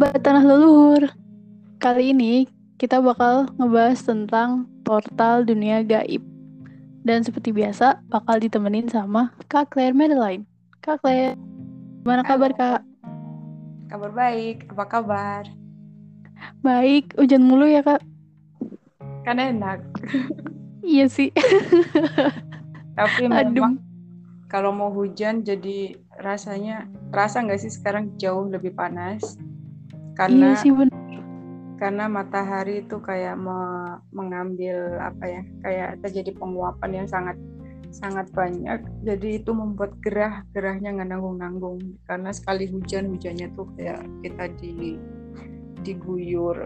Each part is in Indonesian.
Sobat Tanah Leluhur. Kali ini kita bakal ngebahas tentang portal dunia gaib. Dan seperti biasa, bakal ditemenin sama Kak Claire Madeline. Kak Claire, gimana kabar Kak? Kabar baik, apa kabar? Baik, hujan mulu ya Kak? Kan enak. iya sih. Tapi memang kalau mau hujan jadi rasanya, rasa nggak sih sekarang jauh lebih panas? Karena iya sih bener. karena matahari itu kayak me- mengambil apa ya kayak terjadi penguapan yang sangat sangat banyak jadi itu membuat gerah gerahnya nggak nanggung nanggung karena sekali hujan hujannya tuh kayak kita di diguyur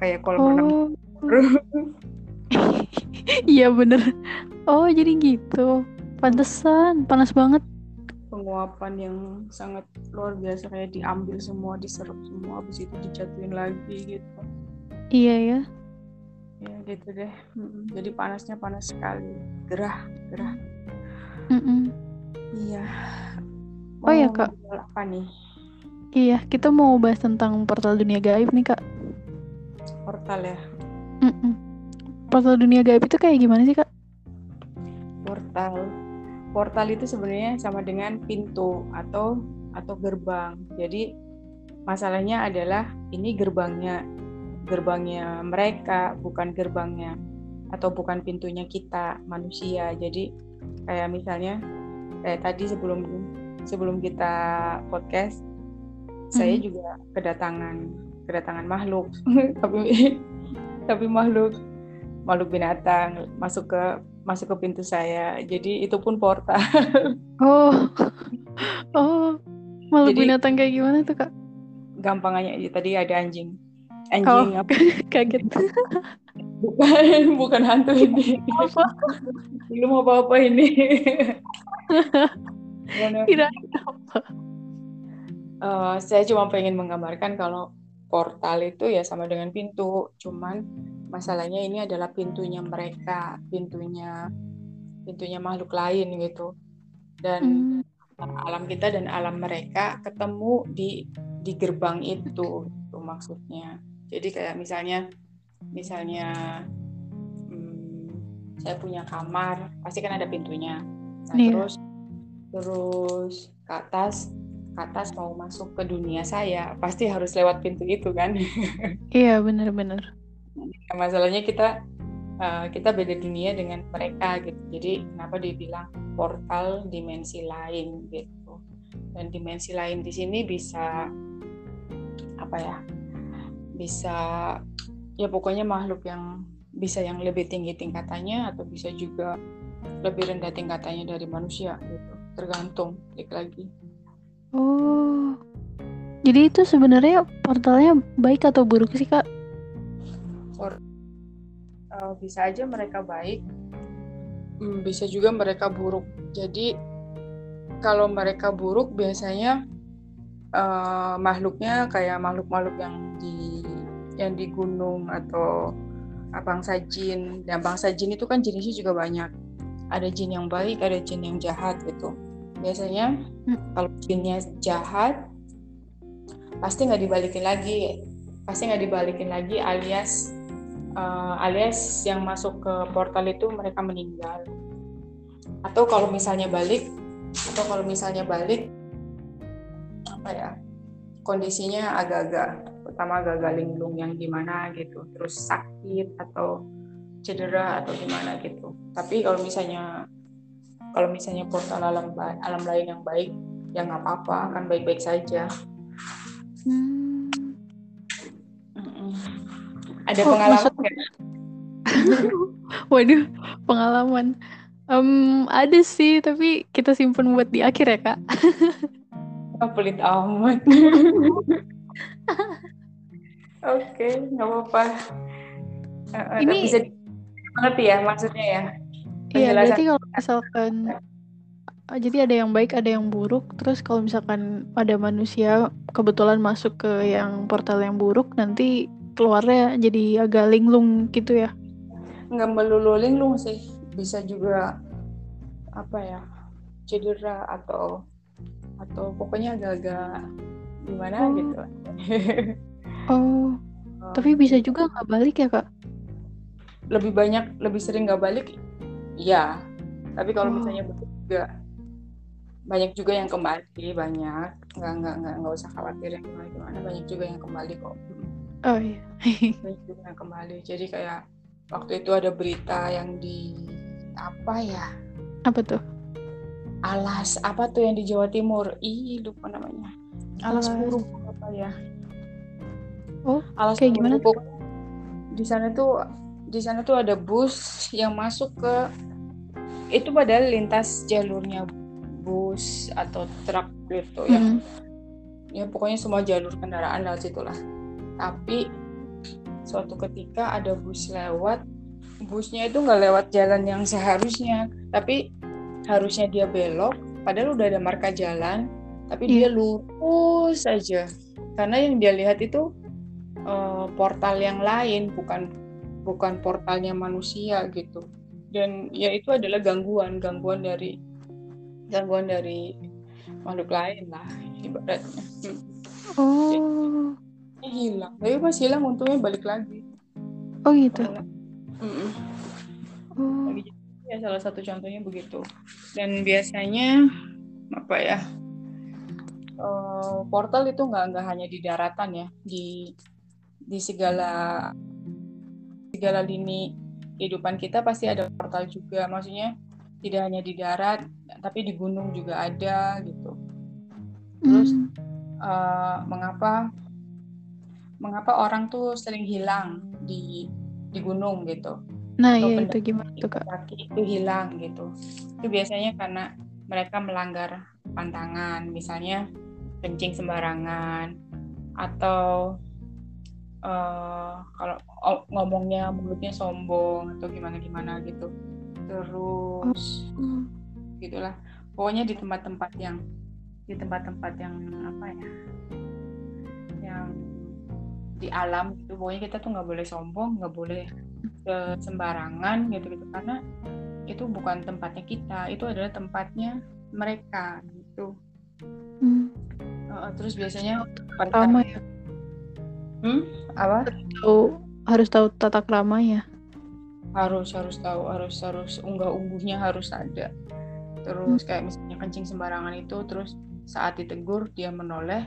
kayak kolam renang Oh, iya bener. Oh, jadi gitu. Pantesan, panas banget. Penguapan yang sangat luar biasa kayak diambil semua diserap semua habis itu dijatuhin lagi gitu Iya ya. ya gitu deh Mm-mm. jadi panasnya panas sekali gerah gerah Mm-mm. iya Oh iya, Mau Kak. apa nih Iya, kita mau bahas tentang portal dunia gaib nih Kak. portal ya Mm-mm. Portal dunia gaib itu kayak gimana sih Kak? portal portal itu sebenarnya sama dengan pintu atau atau gerbang. Jadi masalahnya adalah ini gerbangnya gerbangnya mereka bukan gerbangnya atau bukan pintunya kita manusia. Jadi kayak misalnya kayak tadi sebelum sebelum kita podcast saya Mhm. juga kedatangan kedatangan makhluk. Tapi tapi makhluk makhluk binatang masuk ke masuk ke pintu saya jadi itu pun portal Oh, oh, makhluk Jadi- binatang kayak gimana tuh Kak? gampangannya aja tadi ada anjing Oh. anjing apa Kaget. bukan bukan hantu ini Apa? belum apa apa ini? Kirain apa? Eh, saya cuma pengen menggambarkan kalau portal itu ya sama dengan pintu, cuman masalahnya ini adalah pintunya mereka, pintunya pintunya makhluk lain gitu. Dan Hmm. alam kita dan alam mereka ketemu di di gerbang itu, itu maksudnya. Jadi kayak misalnya misalnya hmm, saya punya kamar, pasti kan ada pintunya. Nah, Iya. terus terus ke atas ke atas mau masuk ke dunia saya, pasti harus lewat pintu itu kan. Iya bener-bener. Nah, masalahnya kita uh, kita beda dunia dengan mereka gitu. Jadi kenapa dibilang portal dimensi lain gitu. Dan dimensi lain di sini bisa apa ya? Bisa ya pokoknya makhluk yang bisa yang lebih tinggi tingkatannya atau bisa juga lebih rendah tingkatannya dari manusia gitu. Tergantung balik lagi. Oh, jadi itu sebenarnya portalnya baik atau buruk sih Kak? Or- uh, bisa aja mereka baik, hmm, bisa juga mereka buruk. Jadi kalau mereka buruk biasanya uh, makhluknya kayak makhluk-makhluk yang di yang di gunung atau uh, bangsa jin. Dan bangsa jin itu kan jenisnya juga banyak. Ada jin yang baik, ada jin yang jahat gitu. Biasanya Hmm. kalau jinnya jahat pasti nggak dibalikin lagi, pasti nggak dibalikin lagi alias eh, alias yang masuk ke portal itu mereka meninggal. Atau kalau misalnya balik, atau kalau misalnya balik, apa ya, kondisinya agak-agak, pertama agak-agak linglung yang gimana gitu, terus sakit atau cedera atau gimana gitu. Tapi kalau misalnya kalau misalnya portal alam alam lain yang baik, ya nggak apa-apa, akan baik-baik saja. Hmm. Ada Oh, pengalaman nggak? Waduh, pengalaman. Em, ada sih, tapi kita simpen buat di akhir ya Kak. Oh, pelit amat. Oke, nggak apa-apa. Eh, eh, Ini- bisa mengerti ya maksudnya ya. Iya, berarti kalau misalkan ah, jadi ada yang baik, ada yang buruk. Terus kalau misalkan ada manusia kebetulan masuk ke yang portal yang buruk, nanti keluarnya jadi agak linglung gitu ya. Nggak melulu linglung sih, bisa juga apa ya cedera atau atau pokoknya agak-agak gimana Oh. gitu Oh, Oh, tapi bisa juga nggak balik ya kak? lebih banyak lebih sering nggak balik iya tapi kalau Oh. misalnya balik juga banyak juga yang kembali banyak nggak nggak nggak nggak usah khawatir yang gimana gimana banyak juga yang kembali kok Oh iya. yang kembali. Jadi kayak waktu itu ada berita yang di apa ya? Apa tuh? alas apa tuh yang di Jawa Timur? Ih lupa namanya. Alas Alas. apa ya? Oh, alas kayak gimana? di sana tuh di sana tuh ada bus yang masuk ke itu padahal lintas jalurnya bus atau truk gitu ya. Mm. ya pokoknya semua jalur kendaraan lewat situlah tapi suatu ketika ada bus lewat busnya itu nggak lewat jalan yang seharusnya. Tapi harusnya dia belok padahal udah ada marka jalan tapi dia Iya. lurus saja karena yang dia lihat itu eh, portal yang lain bukan bukan portalnya manusia gitu. Dan ya itu adalah gangguan gangguan dari gangguan dari makhluk lain lah ibaratnya. Hmm. Oh, hilang. Tapi pas hilang untungnya balik lagi. Oh gitu. Mm-mm. Oh, Lagi ya salah satu contohnya begitu. Dan biasanya apa ya eh, portal itu nggak nggak hanya di daratan ya. Di di segala segala lini kehidupan kita pasti ada portal juga. Maksudnya tidak hanya di darat tapi di gunung juga ada gitu. Terus mm. eh, mengapa mengapa orang tuh sering hilang di di gunung gitu Nah atau iya itu gimana tuh kak? kaki itu hilang gitu. Itu biasanya karena mereka melanggar pantangan, misalnya kencing sembarangan atau eh, kalau ngomongnya mulutnya sombong atau gimana gimana gitu. Terus Oh, gitulah. Pokoknya di tempat-tempat yang di tempat-tempat yang apa ya? Yang di alam gitu. Pokoknya kita tuh nggak boleh sombong, nggak boleh ke sembarangan gitu-gitu karena itu bukan tempatnya kita, itu adalah tempatnya mereka gitu. mm. Uh, terus biasanya Lama ya. Hmm? Apa? Tahu harus tahu tata krama ya. Harus harus tahu, harus harus unggah ungguhnya harus ada. Terus kayak misalnya kencing sembarangan itu, terus saat ditegur dia menoleh,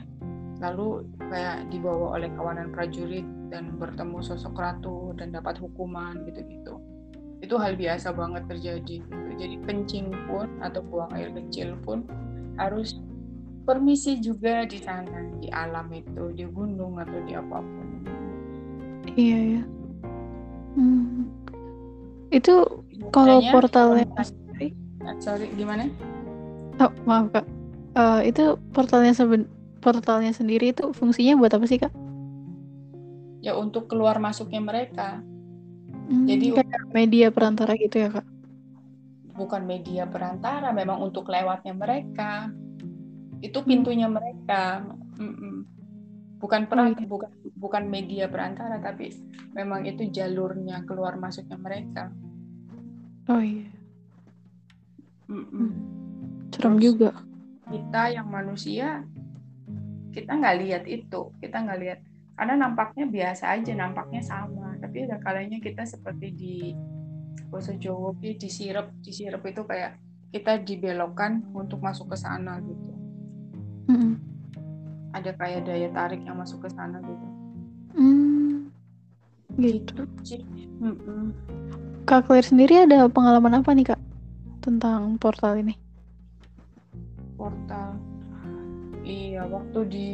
lalu kayak dibawa oleh kawanan prajurit dan bertemu sosok ratu dan dapat hukuman gitu-gitu. Itu hal biasa banget terjadi. gitu. Jadi kencing pun atau buang air kecil pun harus permisi juga di sana di alam itu di gunung atau di apa pun. Iya ya. Hmm. Itu kalau portalnya sorry gimana? oh, maaf kak. Eh, itu portalnya seben portalnya sendiri itu fungsinya buat apa sih kak? Ya untuk keluar masuknya mereka Hmm, Jadi- kayak media perantara gitu ya kak? bukan media perantara, memang untuk lewatnya mereka. Itu pintunya mereka. Mm-mm. Bukan peran, iya. bukan bukan media perantara, tapi memang itu jalurnya keluar masuknya mereka. Oh iya. Mm-mm. Hmm. Serem juga. Kita yang manusia, kita nggak lihat itu, kita nggak lihat. Karena nampaknya biasa aja, nampaknya sama. Tapi ada kalanya kita seperti di bahasa Jawa, ki disirep, disirep itu kayak kita dibelokkan untuk masuk ke sana gitu. Mm-mm. ada kayak daya tarik yang masuk ke sana gitu. Hmm. Gitu. Mm-mm. Kak Claire sendiri ada pengalaman apa nih kak tentang portal ini? Portal. Iya, waktu di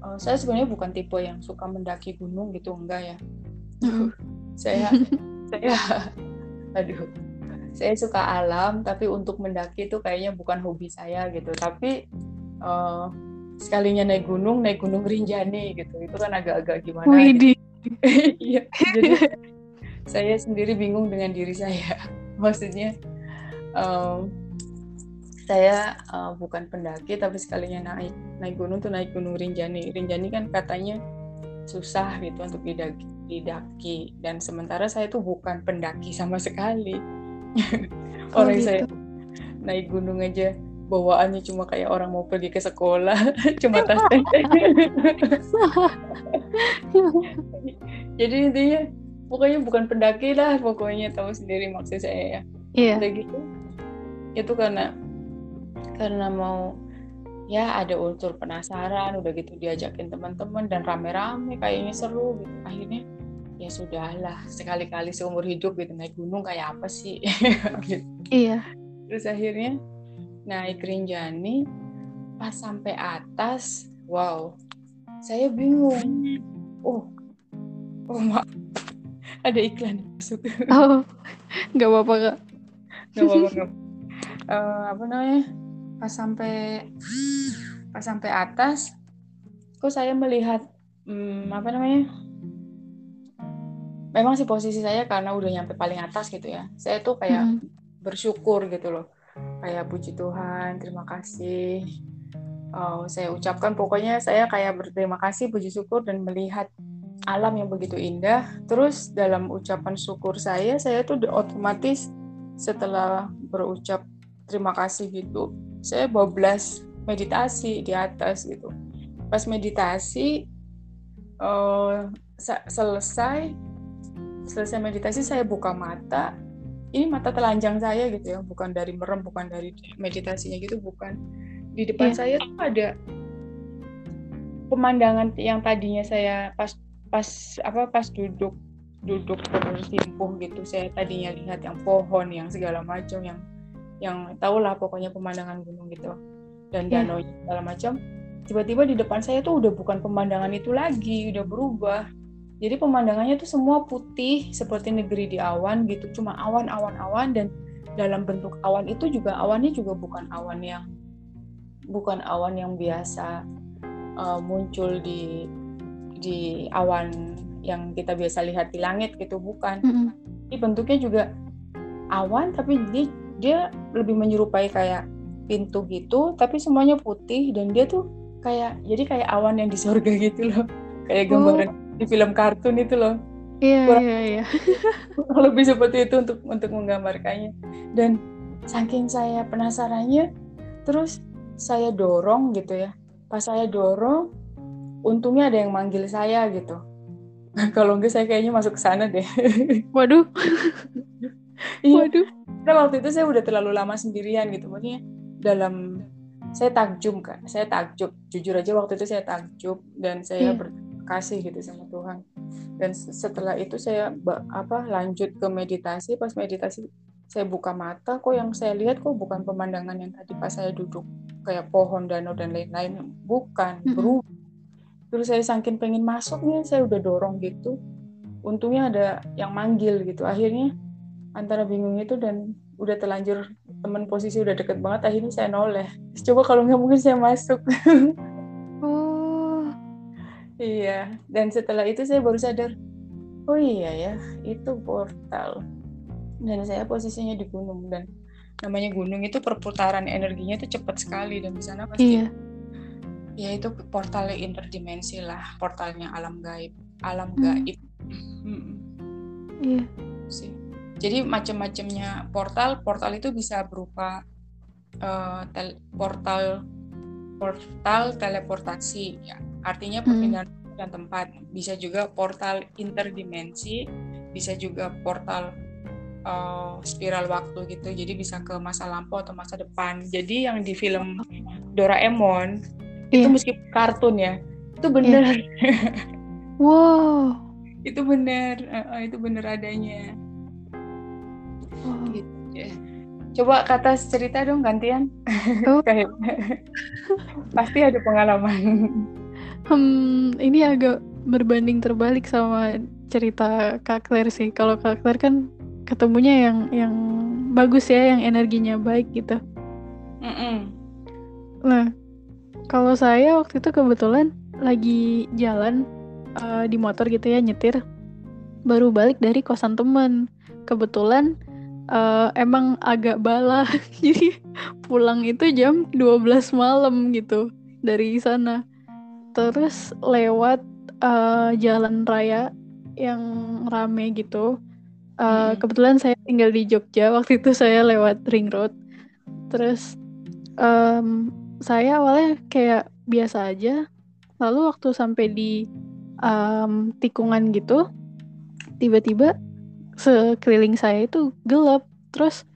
eh, saya sebenarnya bukan tipe yang suka mendaki gunung gitu, enggak ya. Mm. saya saya aduh. Saya suka alam, tapi untuk mendaki itu kayaknya bukan hobi saya gitu. Tapi eh, sekalinya naik gunung, naik gunung Rinjani gitu. Itu kan agak-agak gimana gitu. Widih. Iya, jadi saya sendiri bingung dengan diri saya. Maksudnya em, saya eh, bukan pendaki tapi sekalinya naik naik gunung tuh naik gunung Rinjani. Rinjani kan katanya susah gitu untuk didaki, didaki. dan sementara saya tuh bukan pendaki sama sekali. Oh, Orang gitu. saya naik gunung aja bawaannya cuma kayak orang mau pergi ke sekolah cuma tas jadi intinya pokoknya bukan pendaki lah pokoknya tahu sendiri maksud saya ya Iya. udah gitu itu karena karena mau ya ada unsur penasaran udah gitu diajakin teman-teman dan rame-rame kayaknya seru gitu akhirnya ya sudahlah sekali-kali seumur hidup gitu naik gunung kayak apa sih gitu. Iya. terus akhirnya naik Rinjani pas sampai atas wow saya bingung oh oh maaf ada iklan masuk Oh, nggak apa-apa kak. nggak apa-apa. Eh, apa namanya pas sampai pas sampai atas kok saya melihat hmm, apa namanya memang sih posisi saya karena udah nyampe paling atas gitu ya. Saya tuh kayak Mm. bersyukur gitu loh. Kayak puji Tuhan terima kasih. Oh, saya ucapkan pokoknya saya kayak berterima kasih puji syukur dan melihat alam yang begitu indah. Terus dalam ucapan syukur saya saya tuh otomatis setelah berucap terima kasih gitu. Saya bablas meditasi di atas gitu. Pas meditasi sa- selesai selesai meditasi saya buka mata. Ini mata telanjang saya gitu ya bukan dari merem bukan dari meditasinya gitu bukan. Di depan Iya. saya tuh ada pemandangan yang tadinya saya pas pas apa pas duduk duduk bersimpuh gitu. Saya tadinya lihat yang pohon yang segala macam yang yang tau lah pokoknya pemandangan gunung gitu. Dan Iya. danau segala macam. Tiba-tiba di depan saya tuh udah bukan pemandangan itu lagi udah berubah. Jadi pemandangannya tuh semua putih seperti negeri di awan gitu. Cuma awan awan awan. Dan dalam bentuk awan itu juga awannya juga bukan awan yang bukan awan yang biasa uh, muncul di di awan yang kita biasa lihat di langit gitu. Bukan. Mm-mm. ini bentuknya juga awan tapi dia dia lebih menyerupai kayak pintu gitu tapi semuanya putih dan dia tuh kayak jadi kayak awan yang di surga gitu loh. Kayak gambaran di film kartun itu loh. Iya, Kurang- iya, iya. lebih seperti itu untuk untuk menggambarkannya. Dan saking saya penasarannya terus saya dorong gitu ya. Pas saya dorong untungnya ada yang manggil saya gitu. Kalau enggak saya kayaknya masuk ke sana deh. Waduh, iya. Waduh. Karena waktu itu saya udah terlalu lama sendirian gitu. Maksudnya dalam saya takjub kan saya takjub. Jujur aja waktu itu saya takjub dan saya Iya. berterima kasih gitu sama Tuhan. Dan se- setelah itu saya apa lanjut ke meditasi. Pas meditasi saya buka mata kok yang saya lihat kok bukan pemandangan yang tadi pas saya duduk kayak pohon danau dan lain-lain. Bukan berubah. Terus saya saking pengen masuknya saya udah dorong gitu. Untungnya ada yang manggil gitu. Akhirnya antara bingung itu dan udah terlanjur temen posisi udah deket banget akhirnya saya noleh coba kalau nggak mungkin saya masuk Oh, iya dan setelah itu saya baru sadar oh iya ya itu portal dan saya posisinya di gunung dan namanya gunung itu perputaran energinya itu cepat sekali dan di sana pasti iya. ya itu portalnya interdimensi lah portalnya alam gaib alam Hmm. gaib Mm-mm. Iya. sih. Jadi macam-macamnya portal, portal itu bisa berupa eh, tel- portal portal teleportasi ya. Artinya Hmm. perpindahan dan tempat. Bisa juga portal interdimensi, bisa juga portal eh, spiral waktu gitu. Jadi bisa ke masa lampau atau masa depan. Jadi yang di film Doraemon itu Iya. meskipun kartun ya, itu benar. Wow. itu benar, Eh, eh, itu benar adanya. Coba kata cerita dong gantian. Oh. Kayak pasti ada pengalaman. Hmm, ini agak berbanding terbalik sama cerita Kak Claire sih. Kalau Kak Claire kan ketemunya yang yang bagus ya, yang energinya baik gitu. Mm-mm. Nah, kalau saya waktu itu kebetulan lagi jalan eh, di motor gitu ya nyetir, baru balik dari kosan temen. Kebetulan eh, emang agak bala, jadi pulang itu jam 12 malam gitu dari sana. Terus lewat eh, jalan raya yang rame gitu. Eh, Mm-mm. kebetulan saya tinggal di Jogja, waktu itu saya lewat ring road. Terus um, saya awalnya kayak biasa aja lalu waktu sampai di um, tikungan gitu tiba-tiba sekeliling saya itu gelap. Terus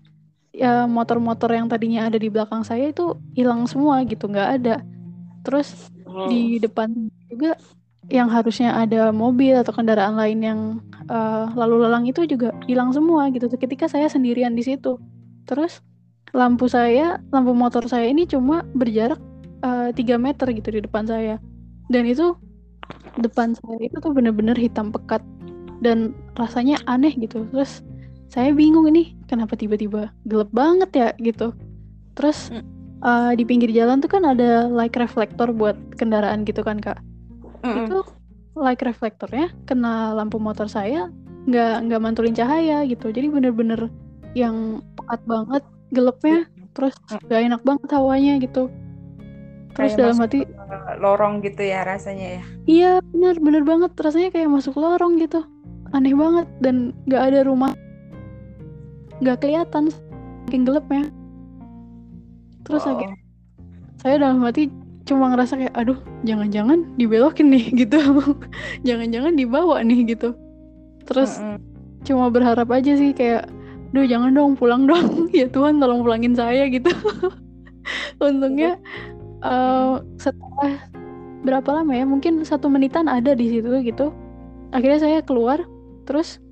ya motor-motor yang tadinya ada di belakang saya itu hilang semua gitu nggak ada. Terus oh. di depan juga yang harusnya ada mobil atau kendaraan lain yang uh, lalu lalang itu juga hilang semua gitu. Ketika saya sendirian di situ. Terus lampu saya lampu motor saya ini cuma berjarak uh, 3 meter gitu di depan saya. Dan itu depan saya itu tuh bener-bener hitam pekat dan rasanya aneh gitu. Terus saya bingung ini kenapa tiba-tiba gelap banget ya gitu. Terus uh, di pinggir jalan tuh kan ada light reflektor buat kendaraan gitu kan kak. Mm itu light reflektornya kena lampu motor saya nggak nggak mantulin cahaya gitu. Jadi bener-bener yang pekat banget gelapnya terus gak enak banget hawanya gitu terus kayak dalam hati lorong gitu ya rasanya ya? Iya bener bener banget. Rasanya kayak masuk lorong gitu. Aneh banget dan nggak ada rumah. Nggak kelihatan saking gelapnya. Terus wow. akhirnya saya dalam hati cuma ngerasa kayak aduh jangan-jangan dibelokin nih gitu. Jangan-jangan dibawa nih gitu. Terus mm -hmm. cuma berharap aja sih kayak duh jangan dong pulang dong. Ya Tuhan tolong pulangin saya gitu. Untungnya uh, setelah berapa lama ya mungkin satu menitan ada di situ gitu. Akhirnya saya keluar terus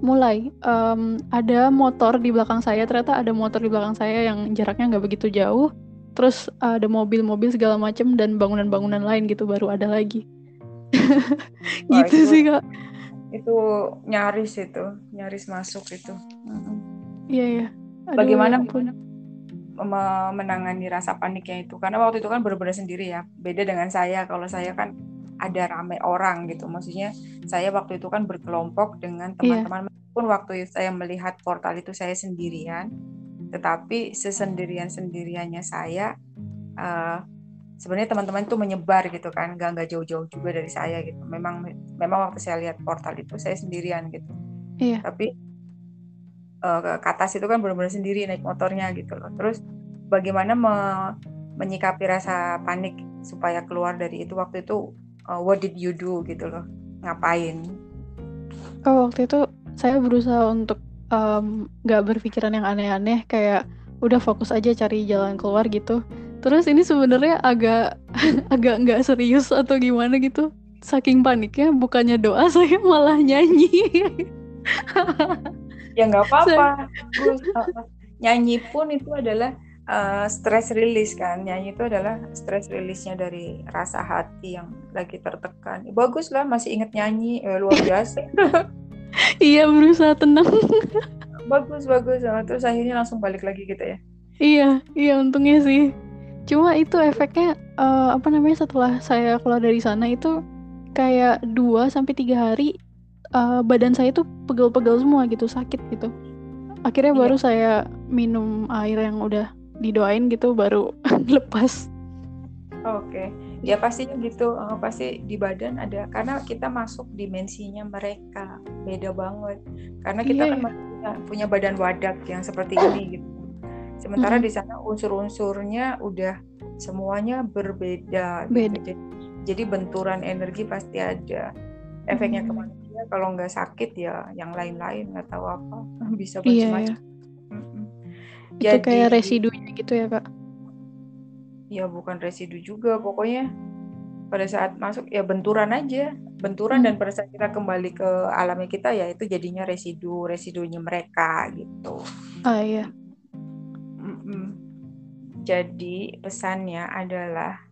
mulai um, ada motor di belakang saya. Ternyata ada motor di belakang saya yang jaraknya nggak begitu jauh. Terus ada mobil-mobil segala macem dan bangunan-bangunan lain gitu baru ada lagi. Gitu itu, sih kak. itu nyaris itu nyaris masuk itu. Iya iya. Bagaimana ya pun menangani rasa paniknya itu karena waktu itu kan benar-benar sendiri ya beda dengan saya kalau saya kan ada rame orang gitu. Maksudnya saya waktu itu kan berkelompok dengan iya. teman-teman. Yeah. Pun waktu saya melihat portal itu saya sendirian, tetapi sesendirian sendiriannya saya uh, sebenarnya teman-teman itu menyebar gitu kan, nggak nggak jauh-jauh juga dari saya gitu. Memang memang waktu saya lihat portal itu saya sendirian gitu. Iya. Tapi uh, ke atas itu kan benar-benar sendiri naik motornya gitu loh. Terus bagaimana me menyikapi rasa panik supaya keluar dari itu? Waktu itu uh, what did you do gitu loh? Ngapain? Oh waktu itu saya berusaha untuk nggak um, berpikiran yang aneh-aneh kayak udah fokus aja cari jalan keluar gitu. Terus ini sebenarnya agak agak nggak serius atau gimana gitu. Saking paniknya bukannya doa saya malah nyanyi ya nggak apa-apa. Nyanyi pun itu adalah uh, stress release kan. Nyanyi itu adalah stress release-nya dari rasa hati yang lagi tertekan. Bagus lah masih inget nyanyi. Eh, luar biasa. Iya berusaha tenang. Bagus bagus. Terus akhirnya langsung balik lagi gitu ya? Iya iya untungnya sih. Cuma itu efeknya uh, apa namanya setelah saya keluar dari sana itu kayak dua sampai tiga hari uh, badan saya tuh pegel-pegel semua gitu sakit gitu akhirnya iya. baru saya minum air yang udah didoain gitu baru lepas. Oke, okay. ya pasti gitu, uh, pasti di badan ada karena kita masuk dimensinya mereka beda banget. Karena kita yeah. kan iya. punya, punya badan wadak yang seperti ini gitu. Sementara mm -hmm. di sana unsur-unsurnya udah semuanya berbeda. Gitu. Beda. Gitu. Jadi, jadi benturan energi pasti ada. Efeknya mm -hmm. ke manusia kalau nggak sakit ya yang lain-lain nggak tahu apa bisa iya, macam-macam. Yeah, yeah jadi, itu kayak residunya gitu ya kak? Ya bukan residu juga pokoknya pada saat masuk ya benturan aja. Benturan hmm. dan pada saat kita kembali ke alamnya kita ya itu jadinya residu residunya mereka gitu. Ah iya. Jadi pesannya adalah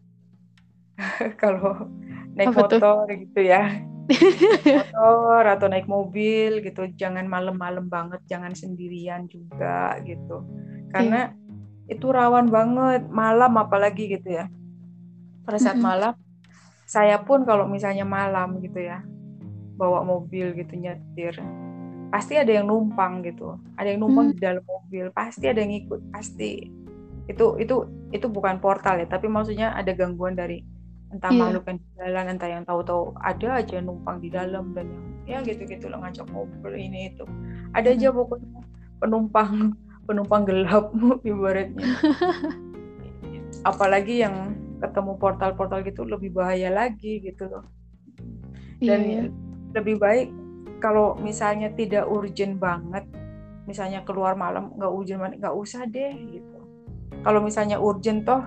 kalau naik Apa motor tuh? gitu ya motor atau naik mobil gitu. Jangan malam-malam banget jangan sendirian juga gitu. Karena yeah. itu rawan banget malam apalagi gitu ya. Pada saat malam saya pun kalau misalnya malam gitu ya bawa mobil gitu nyetir pasti ada yang numpang gitu. Ada yang numpang mm. di dalam mobil pasti ada yang ikut pasti. Itu itu itu bukan portal ya tapi maksudnya ada gangguan dari entah yeah. makhluk yang di jalan entah yang tahu-tahu ada aja numpang di dalam dan yang ya gitu-gitu loh ngajak ngobrol ini itu. Ada aja pokoknya penumpang penumpang gelap ibaratnya. Apalagi yang ketemu portal-portal gitu lebih bahaya lagi gitu loh. Dan iya. lebih baik kalau misalnya tidak urgent banget misalnya keluar malam nggak urgent nggak usah deh gitu. Kalau misalnya urgent toh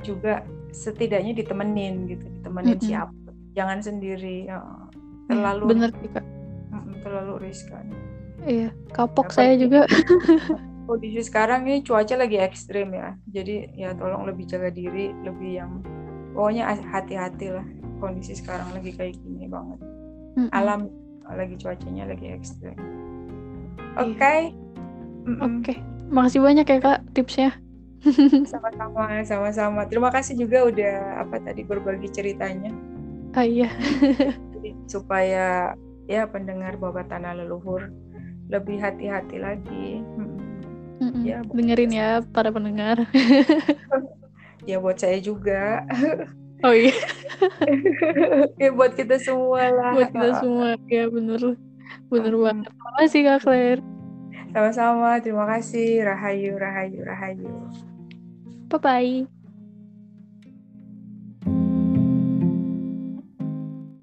juga setidaknya ditemenin gitu ditemenin Mm-mm. siapa jangan sendiri ya. Iya, terlalu bener sih kak. Mm-mm, terlalu riskan Iya, kapok Apa saya juga. kondisi sekarang ini cuaca lagi ekstrim ya jadi ya tolong lebih jaga diri lebih yang pokoknya hati-hati lah kondisi sekarang lagi kayak gini banget Mm-mm. alam lagi cuacanya lagi ekstrim Iya. oke Mm-mm. Oke, makasih banyak ya kak tipsnya. Sama-sama sama-sama. Terima kasih juga udah apa tadi berbagi ceritanya. Ah iya, Jadi, supaya ya pendengar bawa tanah leluhur lebih hati-hati lagi. Mm-mm. Ya, dengerin ya para pendengar. ya buat saya juga. Oh iya, ya buat kita semua lah. Buat kita semua. Ya bener, bener Mm-mm. banget. Makasih kak Claire. sama-sama. Terima kasih. Rahayu rahayu rahayu 拜拜。